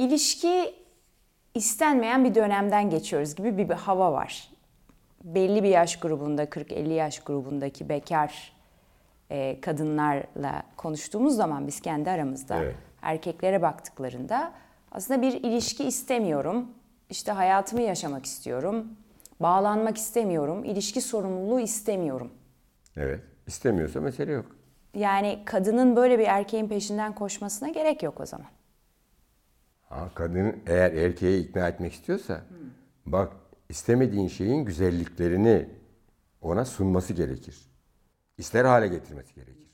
ilişki istenmeyen bir dönemden geçiyoruz gibi bir, bir hava var. Belli bir yaş grubunda, 40-50 yaş grubundaki bekar e, kadınlarla konuştuğumuz zaman biz kendi aramızda Evet. erkeklere baktıklarında aslında bir ilişki istemiyorum. İşte hayatımı yaşamak istiyorum. Bağlanmak istemiyorum. ilişki sorumluluğu istemiyorum. Evet. İstemiyorsa mesele yok. Yani kadının böyle bir erkeğin peşinden koşmasına gerek yok o zaman. Ha, kadın eğer erkeği ikna etmek istiyorsa bak istemediğin şeyin güzelliklerini ona sunması gerekir. İster hale getirmesi gerekir.